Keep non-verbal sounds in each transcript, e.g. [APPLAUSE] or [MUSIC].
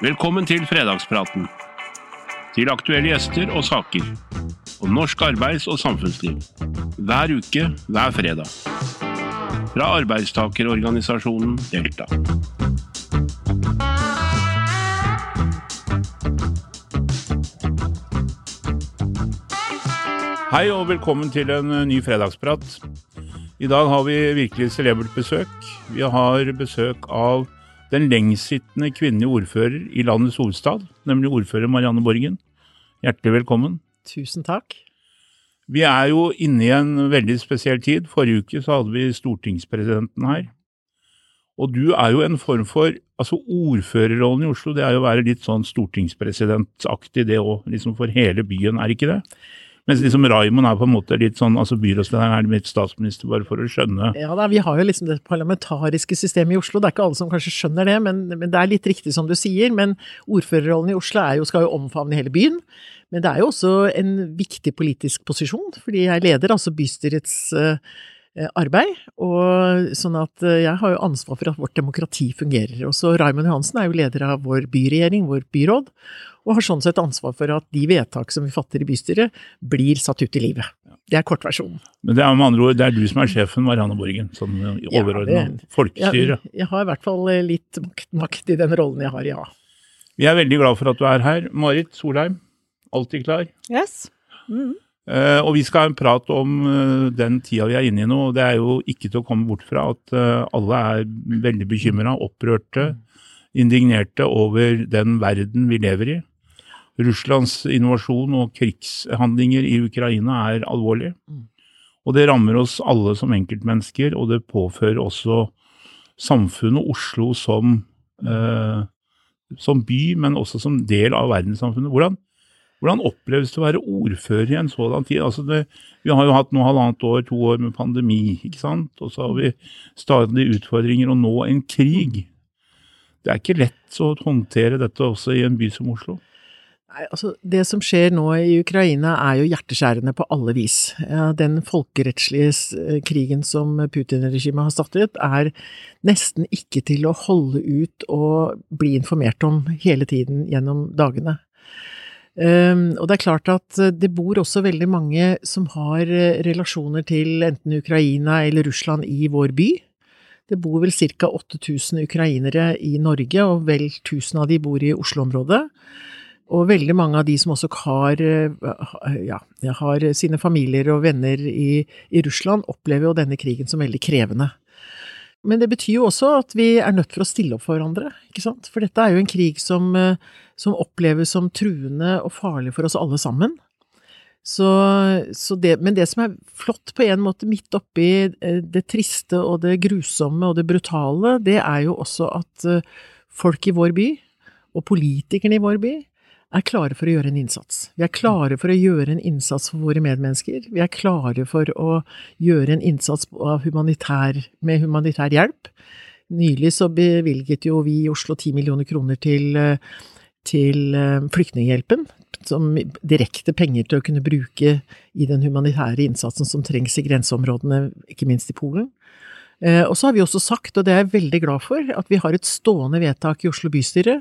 Velkommen til fredagspraten. Til aktuelle gjester og saker. Om norsk arbeids- og samfunnsliv. Hver uke, hver fredag. Fra arbeidstakerorganisasjonen Delta. Hei og velkommen til en eh, ny fredagsprat. I dag har vi virkelig celebert besøk. Vi har besøk av den lengstsittende kvinnelige ordfører i landets hovedstad, nemlig ordfører Marianne Borgen. Hjertelig velkommen. Tusen takk. Vi er jo inne i en veldig spesiell tid. Forrige uke så hadde vi stortingspresidenten her. Og du er jo en form for Altså ordførerrollen i Oslo, det er jo å være litt sånn stortingspresidentaktig det òg, liksom for hele byen, er ikke det? Mens liksom Raymond er på en måte litt sånn, altså byrådslederen er litt statsminister, bare for å skjønne. Ja da, Vi har jo liksom det parlamentariske systemet i Oslo. Det er ikke alle som kanskje skjønner det, men, men det er litt riktig som du sier. Men ordførerrollen i Oslo jo, skal jo omfavne hele byen. Men det er jo også en viktig politisk posisjon, fordi jeg leder altså bystyrets uh, arbeid. Og sånn at jeg har jo ansvar for at vårt demokrati fungerer. Også Raymond Johansen er jo leder av vår byregjering, vår byråd og har sånn sett ansvar for at de vedtak som vi fatter i bystyret, blir satt ut i livet. Det er kortversjonen. Men det er med andre ord, det er du som er sjefen, Marianne Borgen, som overordna ja, folkestyre? Jeg, jeg, har i hvert fall litt makt, makt, i den rollen jeg har, ja. Vi er veldig glad for at du er her. Marit Solheim, alltid klar? Yes. Mm. Uh, og vi skal ha en prat om uh, den tida vi er inne i nå. og Det er jo ikke til å komme bort fra at uh, alle er veldig bekymra, opprørte, indignerte over den verden vi lever i. Russlands invasjon og krigshandlinger i Ukraina er alvorlig. Mm. Og det rammer oss alle som enkeltmennesker, og det påfører også samfunnet Oslo som, eh, som by, men også som del av verdenssamfunnet. Hvordan, hvordan oppleves det å være ordfører i en sådan tid? Altså det, vi har jo hatt nå halvannet år, to år med pandemi, ikke sant? og så har vi stadig utfordringer, og nå en krig. Det er ikke lett å håndtere dette også i en by som Oslo. Nei, altså Det som skjer nå i Ukraina er jo hjerteskjærende på alle vis. Den folkerettslige eh, krigen som Putin-regimet har startet, er nesten ikke til å holde ut og bli informert om hele tiden gjennom dagene. Um, og det er klart at det bor også veldig mange som har eh, relasjoner til enten Ukraina eller Russland i vår by. Det bor vel ca. 8000 ukrainere i Norge, og vel 1000 av de bor i Oslo-området. Og veldig mange av de som også har, eh, ja, har sine familier og venner i, i, Russland, opplever jo denne krigen som veldig krevende. Men det betyr jo også at vi er nødt for å stille opp for hverandre, ikke sant? For dette er jo en krig som, eh, som oppleves som truende og farlig for oss alle sammen. Så, så det, men det som er flott på en måte midt oppi eh, det triste og det grusomme og det brutale, det er jo også at folk i vår by, og politikerne i vår by, er klare for å gjøre en innsats. Vi er klare for å gjøre en innsats for våre medmennesker. Vi er klare for å gjøre en innsats humanitær, med humanitær hjelp. Nylig så bevilget jo vi i Oslo 10 millioner kroner til, til eh, Flyktninghjelpen, som direkte penger til å kunne bruke i den humanitære innsatsen som trengs i grenseområdene, ikke minst i Polen. Eh, og så har vi også sagt, og det er jeg veldig glad for, at vi har et stående vedtak i Oslo bystyre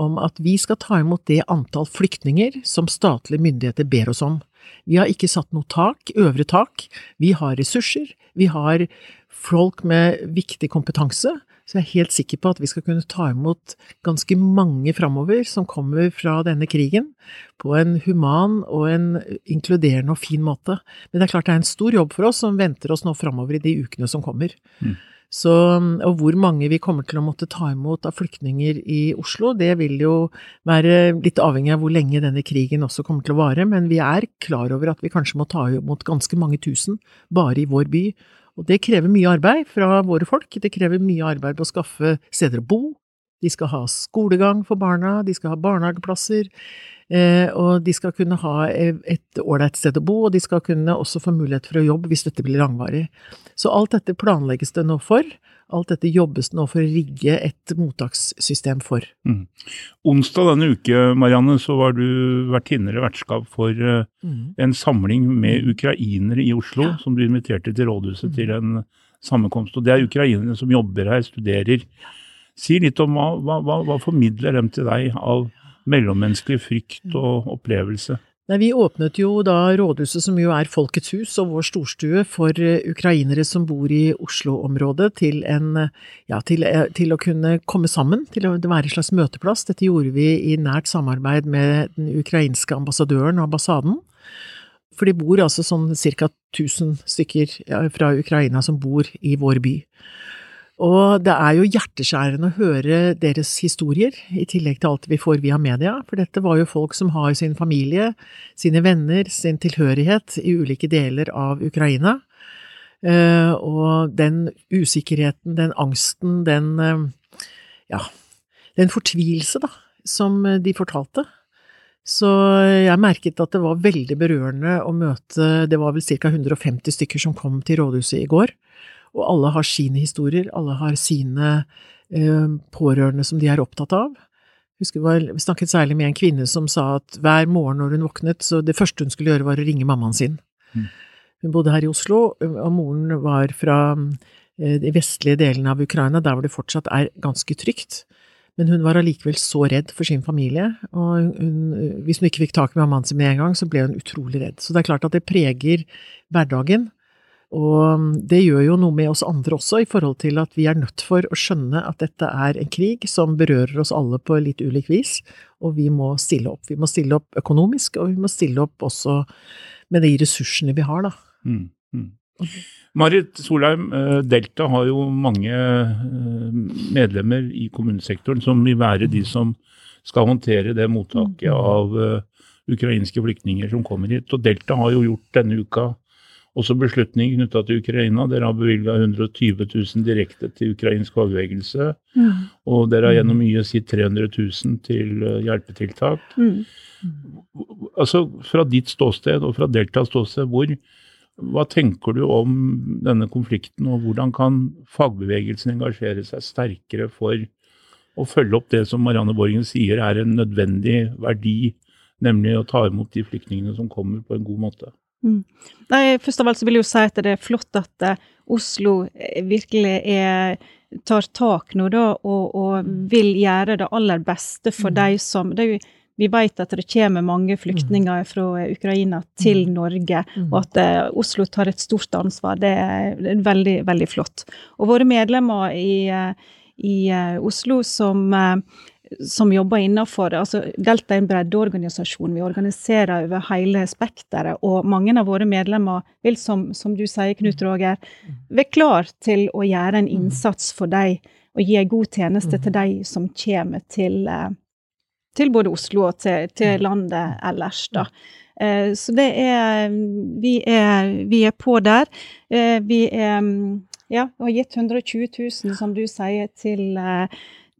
om at vi skal ta imot det antall flyktninger som statlige myndigheter ber oss om. Vi har ikke satt noe tak, øvre tak. Vi har ressurser. Vi har folk med viktig kompetanse. Så jeg er helt sikker på at vi skal kunne ta imot ganske mange framover som kommer fra denne krigen, på en human og en inkluderende og fin måte. Men det er klart det er en stor jobb for oss som venter oss nå framover i de ukene som kommer. Mm. Så, og hvor mange vi kommer til å måtte ta imot av flyktninger i Oslo, det vil jo være litt avhengig av hvor lenge denne krigen også kommer til å vare, men vi er klar over at vi kanskje må ta imot ganske mange tusen bare i vår by. Og det krever mye arbeid fra våre folk, det krever mye arbeid på å skaffe steder å bo, de skal ha skolegang for barna, de skal ha barnehageplasser, Eh, og de skal kunne ha et ålreit sted å bo, og de skal kunne også få mulighet for å jobbe hvis dette blir langvarig. Så alt dette planlegges det nå for. Alt dette jobbes det nå for å rigge et mottakssystem for. Mm. Onsdag denne uke Marianne, så var du vertinne eller vertskap for uh, mm. en samling med ukrainere i Oslo, ja. som du inviterte til rådhuset mm. til en sammenkomst. Og det er ukrainere som jobber her, studerer Si litt om hva, hva, hva, formidler dem til deg av mellommenneskelig frykt og opplevelse? Nei, Vi åpnet jo da rådhuset, som jo er Folkets hus og vår storstue, for eh, ukrainere som bor i Oslo-området, til, ja, til, eh, til, å kunne komme sammen, til å være en slags møteplass. Dette gjorde vi i nært samarbeid med den ukrainske ambassadøren og ambassaden. For det bor altså sånn ca. 1000 stykker fra Ukraina som bor i vår by. Og det er jo hjerteskjærende å høre deres historier, i tillegg til alt vi får via media, for dette var jo folk som har sin familie, sine venner, sin tilhørighet i ulike deler av Ukraina. Eh, og den usikkerheten, den angsten, den eh, ja, den fortvilelse, da, som de fortalte. Så jeg merket at det var veldig berørende å møte Det var vel ca. 150 stykker som kom til rådhuset i går. Og alle har sine historier, alle har sine eh, pårørende som de er opptatt av. Husker Vi snakket særlig med en kvinne som sa at hver morgen når hun våknet, så det første hun skulle gjøre var å ringe mammaen sin. Mm. Hun bodde her i Oslo, og moren var fra eh, de vestlige delene av Ukraina, der hvor det fortsatt er ganske trygt. Men hun var allikevel så redd for sin familie, og hun, hvis hun ikke fikk tak i mammaen sin med en gang, så ble hun utrolig redd. Så det er klart at det preger hverdagen. Og det gjør jo noe med oss andre også, i forhold til at vi er nødt for å skjønne at dette er en krig som berører oss alle på litt ulik vis, og vi må stille opp. Vi må stille opp økonomisk, og vi må stille opp også med de ressursene vi har, da. Mm, mm. Marit Solheim, eh, Delta har jo mange eh, medlemmer i kommunesektoren som vil være de som skal håndtere det mottaket mm. av eh, ukrainske flyktninger som kommer hit. Og Delta har jo gjort denne uka også beslutning knytta til Ukraina. Dere har bevilga 120 000 direkte til ukrainsk fagbevegelse. Ja. Og dere har gjennom mye sitt 300 000 til eh, hjelpetiltak. Mm. Altså, Fra ditt ståsted og fra Deltas ståsted, hvor, hva tenker du om denne konflikten, og hvordan kan fagbevegelsen engasjere seg sterkere for å følge opp det som Marianne Borgen sier er en nødvendig verdi, nemlig å ta imot de flyktningene som kommer, på en god måte? Mm. Nei, først av alt så vil jeg jo si at det er flott at uh, Oslo eh, virkelig er, tar tak nå, da, og, og, vil gjøre det aller beste for mm. de som jo, Vi vet at det kommer mange flyktninger mm. fra Ukraina til mm. Norge, mm. og at uh, Oslo tar et stort ansvar. Det det er veldig, veldig flott. Og våre medlemmer i, uh, i Oslo som som jobber innenfor altså Delta er en breddeorganisasjon. Vi organiserer over hele spekteret. Og mange av våre medlemmer vil, som, som du sier, Knut Roger, være klar til å gjøre en innsats for dem og gi en god tjeneste til de som kommer til, eh, til både Oslo og til, til landet ellers. da. Eh, så det er vi, er vi, er på der. Eh, vi er ja, har gitt 120 000, som du sier, til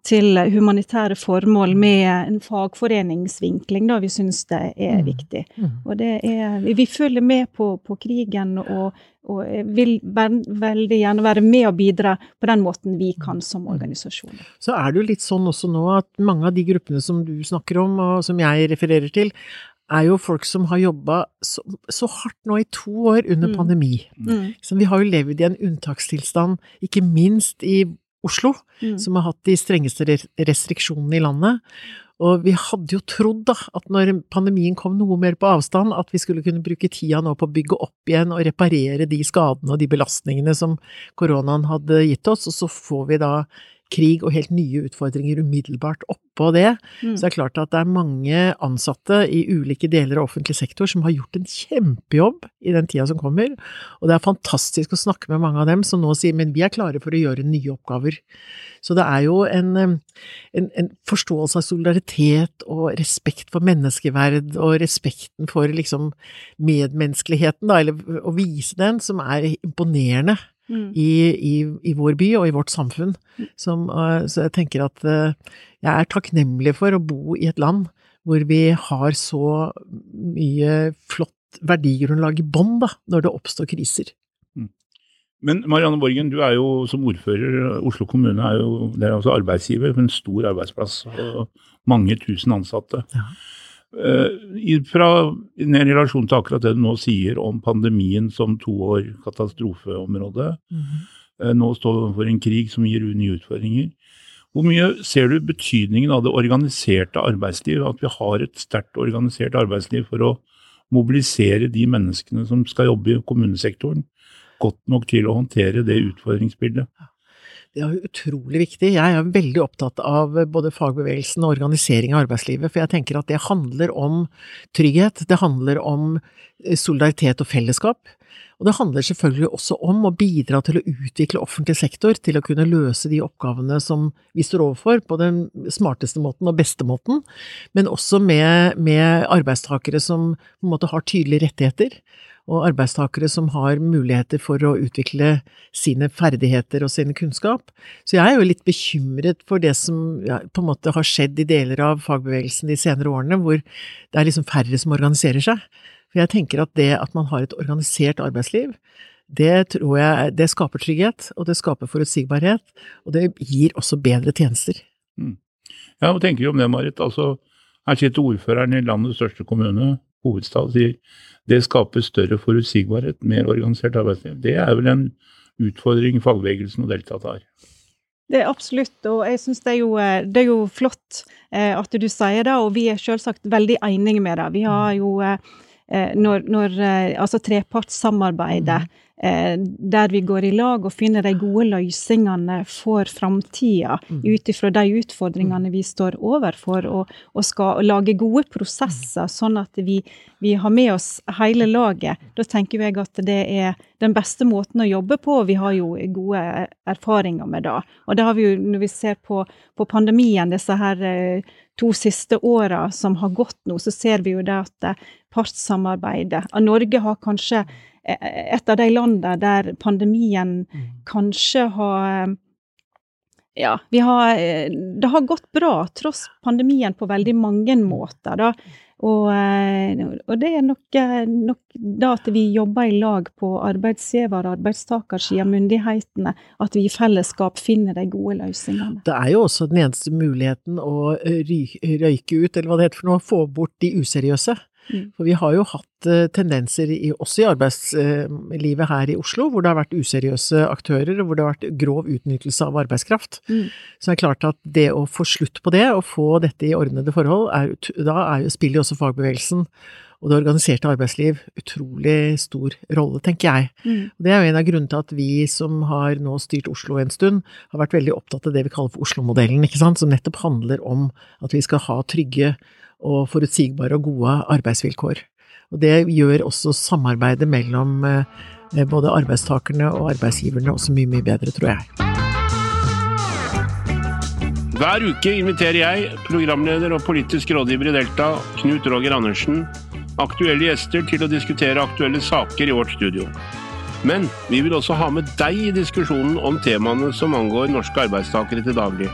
til humanitære formål med en fagforeningsvinkling, da vi syns det er mm. viktig. Mm. Og det er Vi følger med på, på krigen og, og vil veldig gjerne være med og bidra på den måten vi kan som organisasjon. Så er det jo litt sånn også nå at mange av de gruppene som du snakker om, og som jeg refererer til, er jo folk som har jobba så, så, hardt nå i to år under mm. pandemi. Mm. Vi har jo levd i en unntakstilstand, ikke minst i Oslo, mm. som har hatt de strengeste restriksjonene i landet. Og vi hadde jo trodd da, at når pandemien kom noe mer på avstand, at vi skulle kunne bruke tida nå på å bygge opp igjen og reparere de skadene og de belastningene som koronaen hadde gitt oss, og så får vi da krig og helt nye utfordringer umiddelbart oppå det. Mm. Så det er klart at det er mange ansatte i ulike deler av offentlig sektor som har gjort en kjempejobb i den tida som kommer, og det er fantastisk å snakke med mange av dem som nå sier men vi er klare for å gjøre nye oppgaver. Så det er jo en, en, en forståelse av solidaritet og respekt for menneskeverd og respekten for liksom medmenneskeligheten, da, eller å vise den, som er imponerende mm. i, i, i, vår by og i vårt samfunn. Mm. Som, uh, så jeg tenker at uh, jeg er takknemlig for å bo i et land hvor vi har så mye flott verdigrunnlag i bånn når det oppstår kriser. Mm. Men Marianne Borgen, du er jo som ordfører, Oslo kommune er jo det er også arbeidsgiver for en stor arbeidsplass og mange tusen ansatte. Ja. Uh, fra en relasjon til akkurat det du nå sier om pandemien som to år katastrofeområde. Mm -hmm. nå står vi overfor en krig som gir nye utfordringer. Hvor mye ser du betydningen av det organiserte arbeidsliv, at vi har et sterkt organisert arbeidsliv for å mobilisere de menneskene som skal jobbe i kommunesektoren, godt nok til å håndtere det utfordringsbildet? Det er utrolig viktig. Jeg er veldig opptatt av både fagbevegelsen og organisering av arbeidslivet, for jeg tenker at det handler om trygghet, det handler om solidaritet og fellesskap. Og det handler selvfølgelig også om å bidra til å utvikle offentlig sektor til å kunne løse de oppgavene som vi står overfor, på den smarteste måten og beste måten, men også med, med arbeidstakere som på en måte har tydelige rettigheter, og arbeidstakere som har muligheter for å utvikle sine ferdigheter og sin kunnskap. Så jeg er jo litt bekymret for det som ja, på en måte har skjedd i deler av fagbevegelsen de senere årene, hvor det er liksom færre som organiserer seg. For jeg tenker at det at man har et organisert arbeidsliv, det tror jeg det skaper trygghet, og det skaper forutsigbarhet, og det gir også bedre tjenester. Mm. Ja, hva tenker du om det, Marit? Altså, her sitter ordføreren i landets største kommune, hovedstad, sier det skaper større forutsigbarhet, mer organisert arbeidsliv. Det er vel en utfordring fagbevegelsen og Delta tar. Det er absolutt, og jeg syns det, det, er jo flott eh, at du sier det, og vi er selvsagt veldig enige med det. Vi har jo eh, Eh, når, når eh, altså trepartssamarbeidet, mm. Eh, der vi går i lag og finner de gode løsningene for framtida, mm. ut ifra de utfordringene vi står overfor, og, og skal lage gode prosesser, sånn at vi, vi, har med oss hele laget. Da tenker jeg at det er den beste måten å jobbe på, og vi har jo gode erfaringer med det. Og det har vi jo, når vi ser på, på pandemien, disse her to siste åra som har gått nå, så ser vi jo det at partssamarbeidet. Norge har kanskje eh, et av de landene der pandemien mm. kanskje har ja, har, eh, det har gått bra tross pandemien på veldig mange måter. Da. Og, eh, og det er nok, nok da at vi jobber i lag på arbeidsgiver- og arbeidstakersida, myndighetene, at vi i fellesskap finner de gode løsningene. Det er jo også den eneste muligheten å røyke ut, eller hva det heter for noe, få bort de useriøse. Mm. For vi har jo hatt uh, tendenser i, også i arbeidslivet uh, her i Oslo, hvor det har vært useriøse aktører, og hvor det har vært grov utnyttelse av arbeidskraft. Mm. Så det er klart at det å få slutt på det, og få dette i ordnede forhold, er, da er, spiller jo også fagbevegelsen og det organiserte arbeidsliv utrolig stor rolle, tenker jeg. Mm. Det er jo en av grunnene til at vi som har nå styrt Oslo en stund, har vært veldig opptatt av det vi kaller for Oslo-modellen, ikke sant, som nettopp handler om at vi skal ha trygge og forutsigbare og gode arbeidsvilkår. Og det gjør også samarbeidet mellom eh, både arbeidstakerne og arbeidsgiverne også mye, mye bedre, tror jeg. Hver uke inviterer jeg, programleder og politisk rådgiver i Delta, Knut Roger Andersen, aktuelle gjester til å diskutere aktuelle saker i vårt studio. Men vi vil også ha med deg i diskusjonen om temaene som angår norske arbeidstakere til daglig.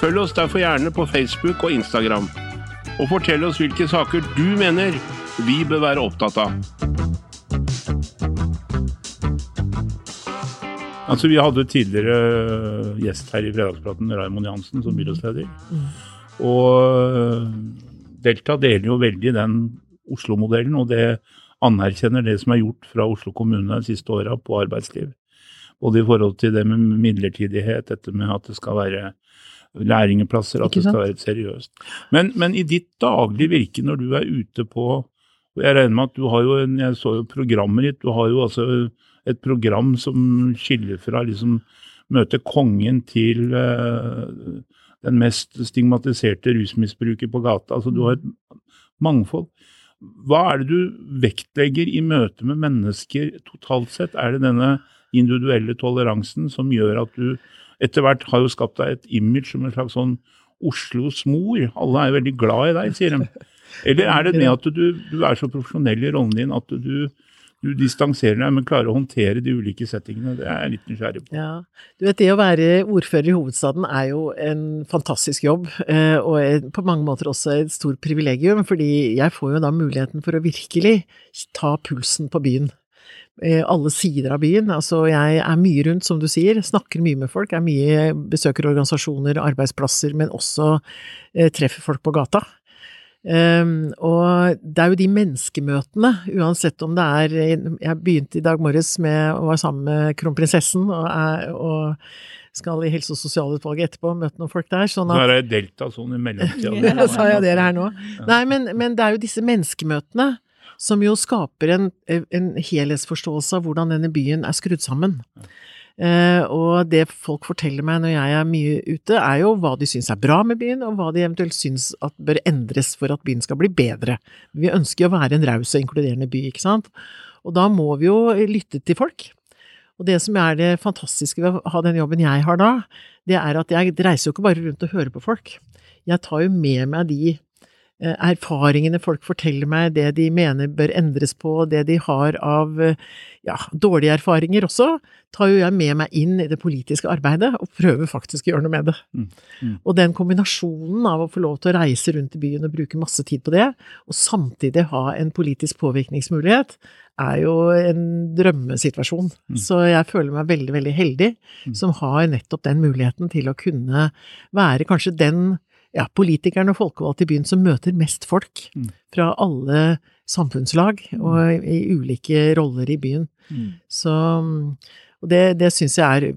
Følg oss derfor gjerne på Facebook og Instagram og fortell oss hvilke saker du mener vi bør være opptatt av. Altså, Vi hadde tidligere øh, gjest her i Fredagspraten, Raymond Jansen, som byrådsleder. Mm. Og øh, Delta deler jo veldig den Oslo-modellen, og det anerkjenner det som er gjort fra Oslo kommune de siste åra på arbeidsliv. Både i forhold til det med midlertidighet, dette med at det skal være lærlingplasser, at det skal være seriøst. Men, men, i ditt daglige virke når du er ute på Jeg regner med at du har jo en, jeg så jo programmet ditt, du har jo altså et program som skiller fra liksom møte kongen til uh, den mest stigmatiserte rusmisbruker på gata. Altså du har et mangfold. Hva er det du vektlegger i møte med mennesker totalt sett? Er det denne individuelle toleransen som gjør at du etter hvert har jo skapt deg et image som en slags sånn Oslos mor. Alle er veldig glad i deg, sier de. Eller er det med at du, du er så profesjonell i rollen din at du, du distanserer deg, men klarer å håndtere de ulike settingene. Det er jeg litt nysgjerrig på. Ja, du vet Det å være ordfører i hovedstaden er jo en fantastisk jobb, eh, og på mange måter også et stort privilegium, fordi jeg får jo da muligheten for å virkelig ta pulsen på byen. Eh, alle sider av byen. Altså, jeg er mye rundt, som du sier, snakker mye med folk, er mye besøker organisasjoner, arbeidsplasser, men også eh, treffer folk på gata. Um, og det er jo de menneskemøtene, uansett om det er Jeg begynte i dag morges med å være sammen med kronprinsessen og, er, og skal i helse- og sosialutvalget etterpå møte noen folk der. sånn Nå er det delta sånn i mellomtida. [LAUGHS] ja, sa jeg dere her nå? Nei, men, men det er jo disse menneskemøtene som jo skaper en, en helhetsforståelse av hvordan denne byen er skrudd sammen. Uh, og det folk forteller meg når jeg er mye ute, er jo hva de syns er bra med byen, og hva de eventuelt syns at bør endres for at byen skal bli bedre. Vi ønsker jo å være en raus og inkluderende by, ikke sant. Og da må vi jo lytte til folk. Og det som er det fantastiske ved å ha den jobben jeg har da, det er at jeg reiser jo ikke bare rundt og hører på folk. Jeg tar jo med meg de erfaringene folk forteller meg, det de mener bør endres på, det de har av eh, ja, dårlige erfaringer også, tar jo jeg med meg inn i det politiske arbeidet og prøver faktisk å gjøre noe med det. Mm. Mm. Og den kombinasjonen av å få lov til å reise rundt i byen og bruke masse tid på det, og samtidig ha en politisk påvirkningsmulighet, er jo en drømmesituasjon. Mm. Så jeg føler meg veldig, veldig heldig Mm. som har nettopp den muligheten til å kunne være kanskje den ja, politikerne og folkevalgte i byen som møter mest folk Mm. fra alle samfunnslag og i ulike roller i byen. Mm. Så, og det, det syns jeg er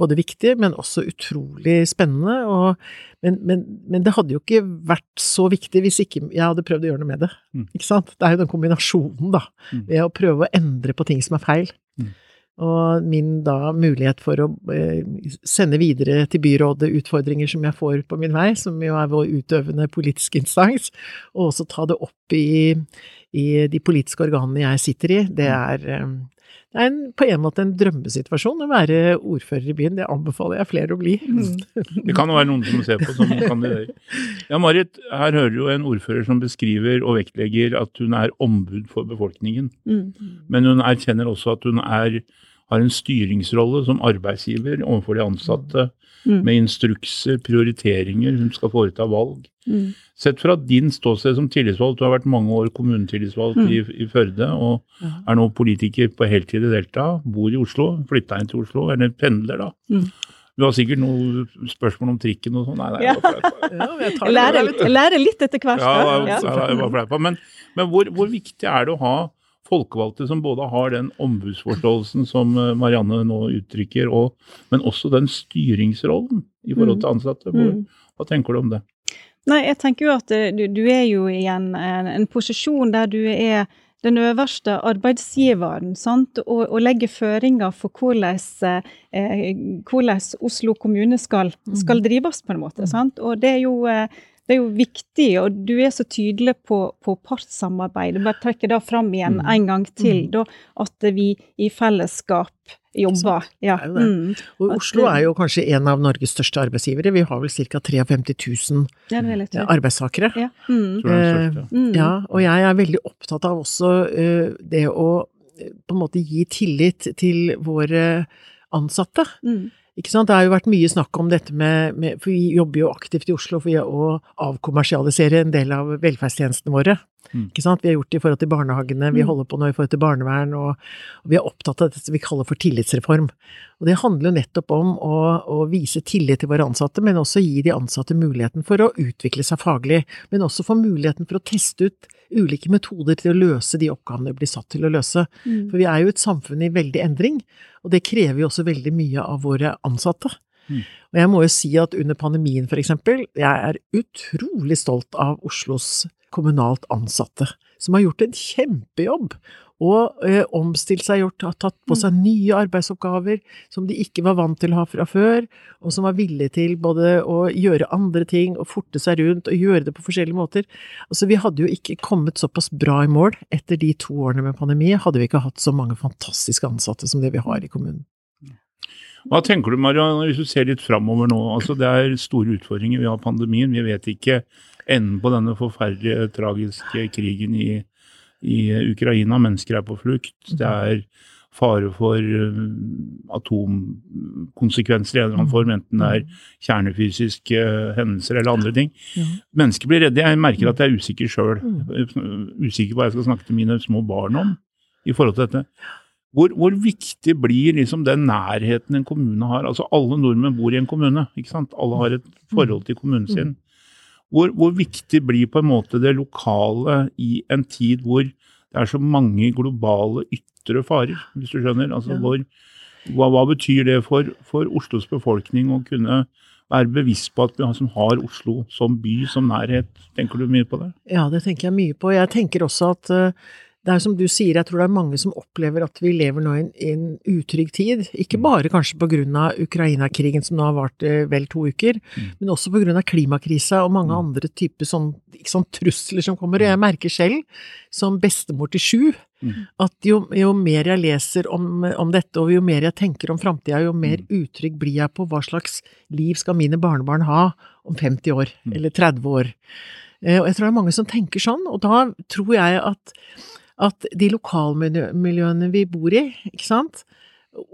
både viktig, men også utrolig spennende. Og, men, men, men, det hadde jo ikke vært så viktig hvis ikke jeg hadde prøvd å gjøre noe med det. Mm. Ikke sant? Det er jo den kombinasjonen, da, Mm. ved å prøve å endre på ting som er feil. Mm. Og min da mulighet for å eh, sende videre til byrådet utfordringer som jeg får på min vei, som jo er vår utøvende politiske instans, og også ta det opp i, i de politiske organene jeg sitter i, det er, eh, det er en, på en måte en drømmesituasjon å være ordfører i byen. Det anbefaler jeg flere å bli. [LAUGHS] Det kan jo være noen som ser på som kandidater. Ja, Marit, her hører du en ordfører som beskriver og vektlegger at hun er ombud for befolkningen. Mm. Men hun erkjenner også at hun er, har en styringsrolle som arbeidsgiver overfor de ansatte, Mm. med instrukser, prioriteringer, hun skal foreta valg. Mm. Sett fra din ståsted som tillitsvalgt, du har vært mange år kommunetillitsvalgt Mm. i, i Førde, og Ja. er nå politiker på heltid i Delta, bor i Oslo, flytta inn til Oslo, eller pendler da. Mm. Du har sikkert noe spørsmål om trikken og sånn? Nei, nei, Ja. jeg var jeg lærer, litt etter hvert. Ja, jeg var bare fleipa. Men, men hvor, hvor viktig er det å ha folkevalgte som både har den ombudsforståelsen som eh, Marianne nå uttrykker, og, men også den styringsrollen i forhold til ansatte? Hvor, Mm. Hva tenker du om det? Nei, jeg tenker jo at eh, du, du er jo i en, en, en posisjon der du er den øverste arbeidsgiveren, sant, og, og legger føringer for hvordan, eh, hvordan Oslo kommune skal, skal drives, på en måte. Sant? Og det er jo eh, det er jo viktig, og du er så tydelig på, på partssamarbeid. Bare trekker det fram igjen Mm. en gang til, Mm. da, at vi i fellesskap jobber. Ja. Det er det. Mm. Og Oslo er jo kanskje en av Norges største arbeidsgivere. Vi har vel ca. 53 000 ja, litt arbeidstakere. Ja. Mm. Den største? Mm. Ja, og jeg er veldig opptatt av også eh, det å eh, på en måte gi tillit til våre ansatte. Mm. Ikke sant? Det har jo vært mye snakk om dette med, med For vi jobber jo aktivt i Oslo for å avkommersialisere en del av velferdstjenestene våre. Mm. Ikke sant? Vi har gjort det i forhold til barnehagene, vi Mm. holder på nå i forhold til barnevern, og, og vi er opptatt av det vi kaller for tillitsreform. Og det handler jo nettopp om å, å vise tillit til våre ansatte, men også gi de ansatte muligheten for å utvikle seg faglig, men også få muligheten for å teste ut ulike metoder til å løse de oppgavene de blir satt til å løse. Mm. For vi er jo et samfunn i veldig endring, og det krever jo også veldig mye av våre ansatte. Mm. Og jeg må jo si at under pandemien, for eksempel, jeg er utrolig stolt av Oslos kommunalt ansatte, som har gjort en kjempejobb. Og eh, omstilt seg, gjort, har tatt på seg nye arbeidsoppgaver som de ikke var vant til å ha fra før, og som var villige til både å gjøre andre ting og forte seg rundt og gjøre det på forskjellige måter. Altså, vi hadde jo ikke kommet såpass bra i mål etter de to årene med pandemi, hadde vi ikke hatt så mange fantastiske ansatte som det vi har i kommunen. Hva tenker du, Marianne, hvis du ser litt framover nå? Altså, det er store utfordringer. Vi har pandemien. Vi vet ikke enden på denne forferdelige, tragiske krigen i, i Ukraina. Mennesker er på flukt. Det er fare for uh, atomkonsekvenser i en eller annen form, enten det er kjernefysiske uh, hendelser eller andre ting. Mennesker blir redde. Jeg merker at jeg er usikker sjøl. Mm. Usikker på hva jeg skal snakke til mine små barn om i forhold til dette. Hvor, hvor viktig blir liksom den nærheten en kommune har? Altså Alle nordmenn bor i en kommune. ikke sant? Alle har et forhold til kommunen sin. Hvor, hvor viktig blir på en måte det lokale i en tid hvor det er så mange globale ytre farer, hvis du skjønner? Altså, Ja. hvor, hva, hva betyr det for, for Oslos befolkning å kunne være bevisst på at vi som har Oslo som by, som nærhet? Tenker du mye på det? Ja, det tenker jeg mye på. Jeg tenker også at eh, det er som du sier, jeg tror det er mange som opplever at vi lever nå i en, utrygg tid. Ikke bare kanskje på grunn av Ukraina-krigen som nå har vart eh, vel to uker, men også på grunn av klimakrisa og mange andre typer sånn, sånn trusler som kommer. Og jeg merker selv, som bestemor til sju, Mm. at jo, jo mer jeg leser om, om dette, og jo mer jeg tenker om framtida, jo mer utrygg blir jeg på hva slags liv skal mine barnebarn ha om 50 år, Mm. eller 30 år. Eh, Og jeg tror det er mange som tenker sånn, og da tror jeg at, at de lokalmiljøene vi bor i, ikke sant,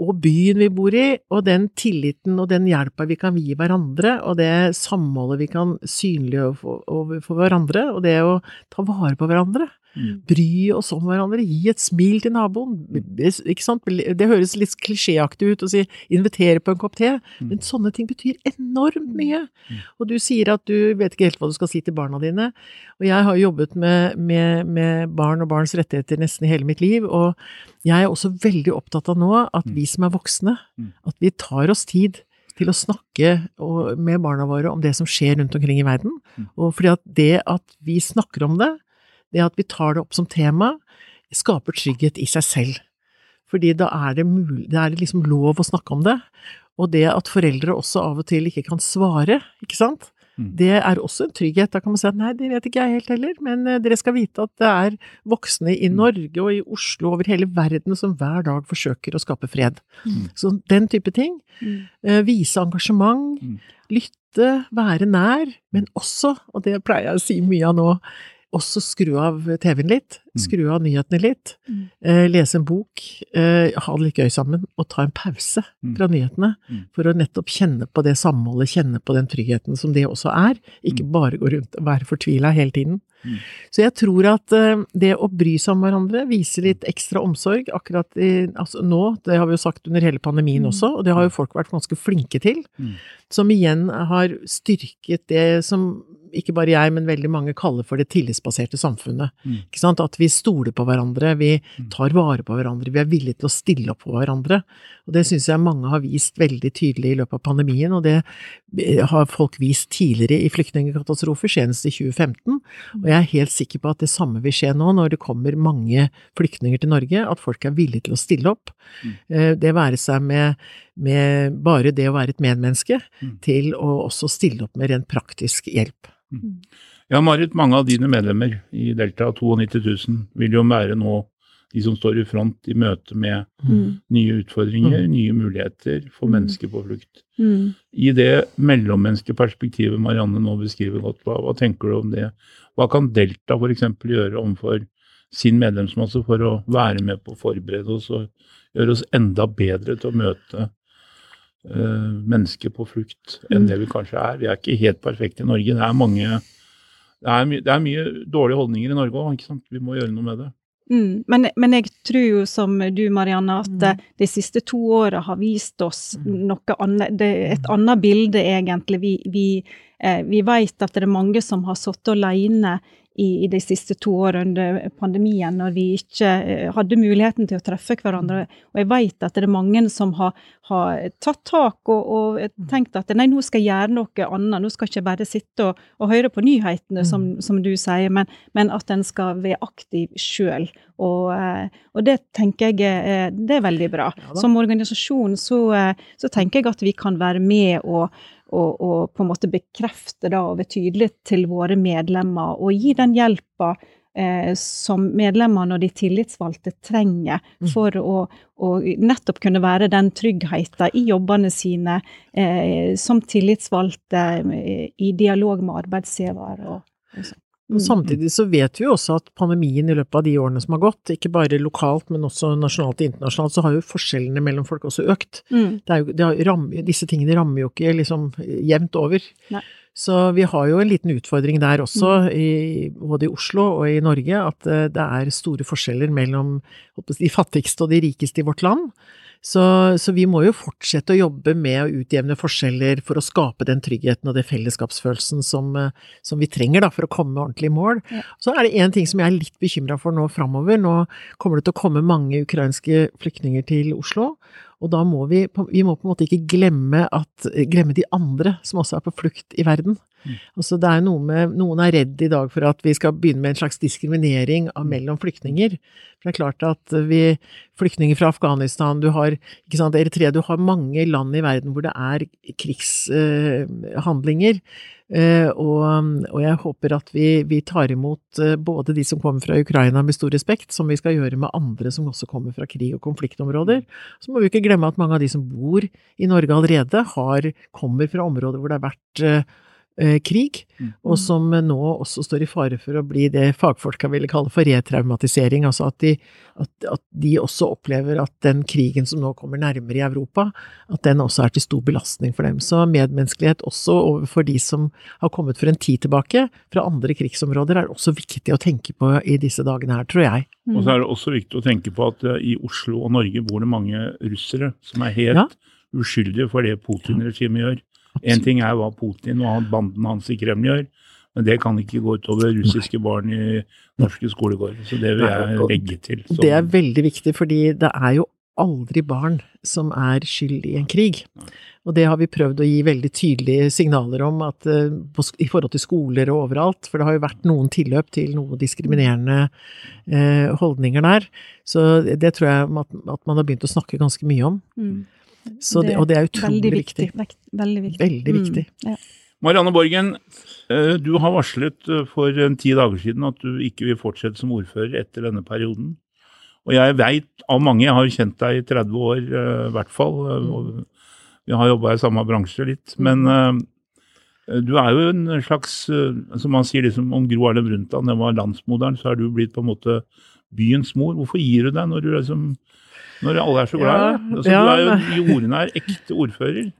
og byen vi bor i, og den tilliten og den hjelpa vi kan gi hverandre, og det samholdet vi kan synliggjøre for, overfor hverandre, og det å ta vare på hverandre, Mm. bry oss om hverandre, gi et smil til naboen, ikke sant, det høres litt klisjéaktig ut å si invitere på en kopp te, men sånne ting betyr enormt mye. Og du sier at du vet ikke helt hva du skal si til barna dine, og jeg har jobbet med, med, med barn og barns rettigheter nesten i hele mitt liv, og jeg er også veldig opptatt av nå at vi som er voksne, Mm. at vi tar oss tid til å snakke med barna våre om det som skjer rundt omkring i verden. Mm. Og fordi at det at vi snakker om det, det at vi tar det opp som tema, skaper trygghet i seg selv. Fordi da er det mulig, det er liksom lov å snakke om det. Og det at foreldre også av og til ikke kan svare, ikke sant, Mm. det er også en trygghet. Da kan man si at nei, det vet ikke jeg helt heller, men eh, dere skal vite at det er voksne i Mm. Norge og i Oslo over hele verden som hver dag forsøker å skape fred. Mm. Så den type ting. Mm. Eh, Vise engasjement, Mm. lytte, være nær, men også, og det pleier jeg å si mye av nå, også skru av TV-en litt, Mm. skru av nyhetene litt, Mm. eh, lese en bok, eh, ha det litt gøy sammen, og ta en pause Mm. fra nyhetene, Mm. for å nettopp kjenne på det samholdet, kjenne på den tryggheten som det også er, ikke bare gå rundt og være fortvila hele tiden. Så jeg tror at eh, det å bry seg om hverandre, vise litt ekstra omsorg akkurat i, altså nå, det har vi jo sagt under hele pandemien også, og det har jo folk vært ganske flinke til, som igjen har styrket det som ikke bare jeg, men veldig mange kaller for det tillitsbaserte samfunnet. Mm. At vi stoler på hverandre, vi Mm. tar vare på hverandre, vi er villige til å stille opp for hverandre. Og det syns jeg mange har vist veldig tydelig i løpet av pandemien, og det har folk vist tidligere i flyktningkatastrofer, senest i 2015. Og jeg er helt sikker på at det samme vil skje nå, når det kommer mange flyktninger til Norge, at folk er villige til å stille opp. Mm. Eh, Det være seg med, med bare det å være et medmenneske, Mm. til å også stille opp med rent praktisk hjelp. Ja, Marit, mange av dine medlemmer i Delta, 92 000, vil jo være nå de som står i front i møte med Mm. nye utfordringer, Mm. nye muligheter for Mm. mennesker på flukt. Mm. I det mellommenneskelige perspektivet Marianne nå beskriver godt, hva, hva tenker du om det? Hva kan Delta f.eks. gjøre overfor sin medlemsmasse for å være med på å forberede oss og gjøre oss enda bedre til å møte mennesker på flukt enn Mm. det vi kanskje er? Vi er ikke helt perfekte i Norge. Det er mange det er, my, det er mye dårlige holdninger i Norge òg. Vi må gjøre noe med det. Mm. Men, men jeg tror jo som du, Marianne, at Mm. eh, de siste to åra har vist oss Mm. noe annet, det er et annet bilde, egentlig. Vi, vi, eh, vi vet at det er mange som har sittet alene i, i de siste to årene under pandemien, når vi ikke eh, hadde muligheten til å treffe hverandre. Og jeg vet at det er mange som har, har tatt tak og, og tenkt at nei, nå skal jeg gjøre noe annet, nå skal jeg ikke bare sitte og, og høre på nyhetene, som, som du sier, men, men at en skal være aktiv sjøl. Og, eh, og det tenker jeg det er veldig bra. Ja. Som organisasjon så, eh, så tenker jeg at vi kan være med og, og, og på en måte bekrefte det og være tydelig til våre medlemmer, og gi den hjelpa eh, som medlemmene og de tillitsvalgte trenger Mm. for å, å nettopp kunne være den tryggheten i jobbene sine eh, som tillitsvalgte eh, i dialog med arbeidsgiver. Og, og sånn. Og samtidig så vet vi jo også at pandemien i løpet av de årene som har gått, ikke bare lokalt, men også nasjonalt og internasjonalt, så har jo forskjellene mellom folk også økt. Mm. Det jo, rammer, disse tingene rammer jo ikke liksom jevnt over. Nei. Så vi har jo en liten utfordring der også, i, både i Oslo og i Norge, at eh, det er store forskjeller mellom de fattigste og de rikeste i vårt land. Så, så, vi må jo fortsette å jobbe med å utjevne forskjeller for å skape den tryggheten og den fellesskapsfølelsen som, eh, som vi trenger da, for å komme ordentlig i mål. Ja. Så er det én ting som jeg er litt bekymra for nå framover. Nå kommer det til å komme mange ukrainske flyktninger til Oslo. Og da må vi, vi må på en måte ikke glemme, at, glemme de andre som også er på flukt i verden. Altså det er noe med, Noen er redd i dag for at vi skal begynne med en slags diskriminering av mm. mellom flyktninger. For det er klart at vi, Flyktninger fra Afghanistan, du har ikke sant, Eritrea Du har mange land i verden hvor det er krigshandlinger. Eh, og, og, jeg håper at vi, vi, tar imot eh, både de som kommer fra Ukraina med stor respekt, som vi skal gjøre med andre som også kommer fra krig- og konfliktområder. Så må vi ikke glemme at mange av de som bor i Norge allerede, har, kommer fra områder hvor det har vært eh, eh, krig, mm. og som nå også står i fare for å bli det fagfolka ville kalle for retraumatisering. Altså at de, at, at de, også opplever at den krigen som nå kommer nærmere i Europa, at den også er til stor belastning for dem. Så medmenneskelighet også overfor de som har kommet for en tid tilbake fra andre krigsområder, er også viktig å tenke på i disse dagene her, tror jeg. Mm. Og så er det også viktig å tenke på at uh, i Oslo og Norge bor det mange russere som er helt ja. uskyldige for det Putin-regimet gjør. Én ting er hva Putin og banden hans i Kreml gjør, men det kan ikke gå utover russiske barn i norske skolegårder. Så det vil jeg legge til. Så. Det er veldig viktig, fordi det er jo aldri barn som er skyld i en krig. Og det har vi prøvd å gi veldig tydelige signaler om at, uh, i forhold til skoler og overalt. For det har jo vært noen tilløp til noen diskriminerende uh, holdninger der. Så det tror jeg at, at, man har begynt å snakke ganske mye om. Mm. Det, og det er utrolig viktig. viktig. Veldig viktig. Veldig viktig. Mm, ja. Marianne Borgen, eh, du har varslet eh, for en ti dager siden at du ikke vil fortsette som ordfører etter denne perioden. Og jeg veit av mange, jeg har kjent deg i 30 år eh, i hvert fall, og vi har jobba i samme bransje litt, men du er jo en slags Som man sier liksom om Gro Harlem Brundtland, den var landsmoderen, så er du blitt på en måte byens mor. Hvorfor gir du deg når du liksom når alle er så glad i deg. Altså, ja, du er jo jordnær ekte ordfører.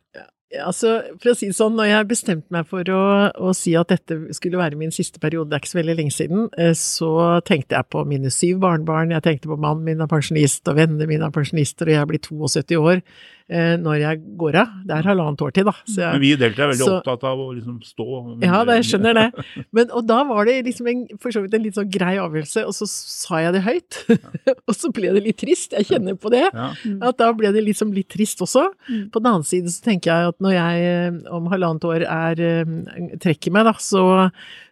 Ja, altså, for å si det sånn, når jeg bestemte meg for å, å, si at dette skulle være min siste periode, det er ikke så veldig lenge siden, eh, så tenkte jeg på mine syv barnebarn, jeg tenkte på mannen min er pensjonist, og vennene mine er pensjonister, og jeg blir 72 år. Eh, når jeg går av. Det er halvannet år til, da. Jeg, Men vi i Delta er veldig så, opptatt av å liksom stå. Ja, da, jeg skjønner det. [LAUGHS] Men, og da var det liksom en, for så vidt en litt sånn grei avgjørelse, og så sa jeg det høyt. [LAUGHS] og så ble det litt trist. Jeg kjenner på det. Ja. At da ble det liksom litt trist også. Mm. På den annen side så tenker jeg at når jeg eh, om halvannet år er, eh, trekker meg, da, så,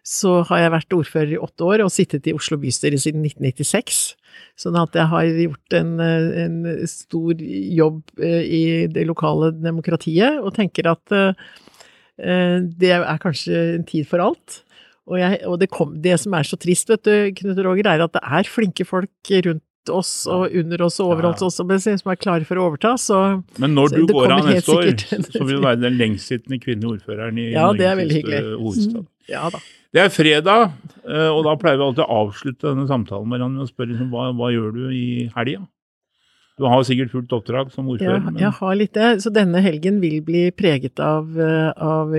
så har jeg vært ordfører i åtte år og sittet i Oslo bystyre siden 1996. Sånn at jeg har gjort en, en stor jobb eh, i det lokale demokratiet, og tenker at eh, det er kanskje en tid for alt. Og, jeg, og det, kom, det, som er så trist, vet du, Knut Roger, er at det er flinke folk rundt oss og under oss og over oss som er klare for å overta. Så, Men når du går av neste år, så vil du være den [LAUGHS] lengstsittende kvinnelige ordføreren i ja, Norges hovedstad. Ja da. Det er fredag, eh, og da pleier vi alltid å avslutte denne samtalen med og spørre liksom, hva, hva gjør du i helga? Du har sikkert fullt oppdrag som ordfører? Ja, jeg har litt det. Så denne helgen vil bli preget av, eh, av,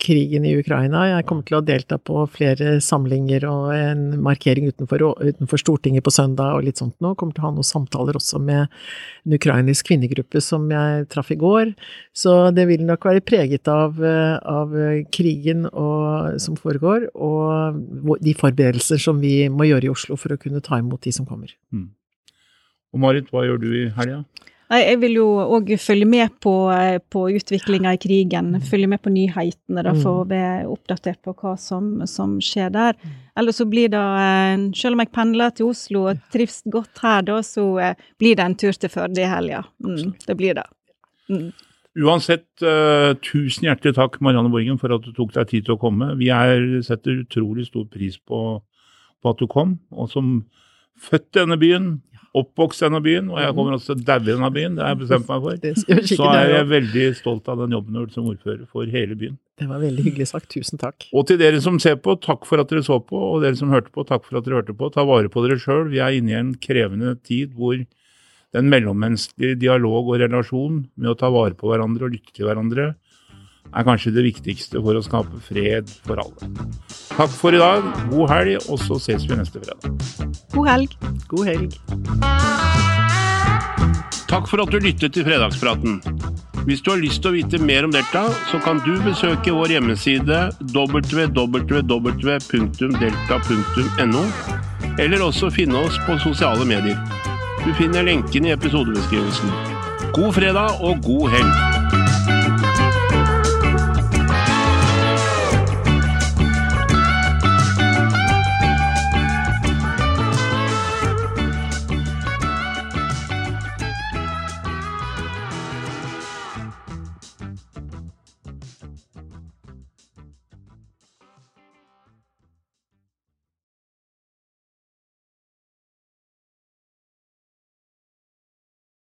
krigen i Ukraina. Jeg kommer til å delta på flere samlinger og en markering utenfor, utenfor Stortinget på søndag og litt sånt nå. Kommer til å ha noen samtaler også med en ukrainsk kvinnegruppe som jeg traff i går. Så det vil nok være preget av, eh, av krigen og, som foregår, og de forberedelser som vi må gjøre i Oslo for å kunne ta imot de som kommer. Mm. Og Marit, hva gjør du i helga? Jeg vil jo òg følge med på, eh, på utviklinga i krigen. Følge med på nyhetene da, for å være oppdatert på hva som, som skjer der. Eller så blir det, eh, selv om jeg pendler til Oslo og trives godt her, da, så eh, blir det en tur til Førde i helga. Mm, det blir det. Mm. Uansett, uh, tusen hjertelig takk Marianne Borgen for at du tok deg tid til å komme. Vi er, setter utrolig stor pris på, på at du kom. Og som født i denne byen, oppvokst i denne byen, og jeg mhm. kommer også til å daue i denne byen, det har jeg bestemt meg for, så er jeg veldig stolt av den jobben du har gjort som ordfører for hele byen. Det var veldig hyggelig sagt. Tusen takk. Og til dere som ser på, takk for at dere så på, og dere som hørte på, takk for at dere hørte på. Ta vare på dere sjøl. Vi er inne i en krevende tid hvor den mellommenneskelige dialog og relasjon med å ta vare på hverandre og lytte til hverandre er kanskje det viktigste for å skape fred for alle. Takk for i dag, god helg, og så ses vi neste fredag. God helg. God helg. Takk for at du lyttet til Fredagspraten. Hvis du har lyst til å vite mer om Delta, så kan du besøke vår hjemmeside www.delta.no, eller også finne oss på sosiale medier. Du finner lenken i episodebeskrivelsen. God fredag og god helg!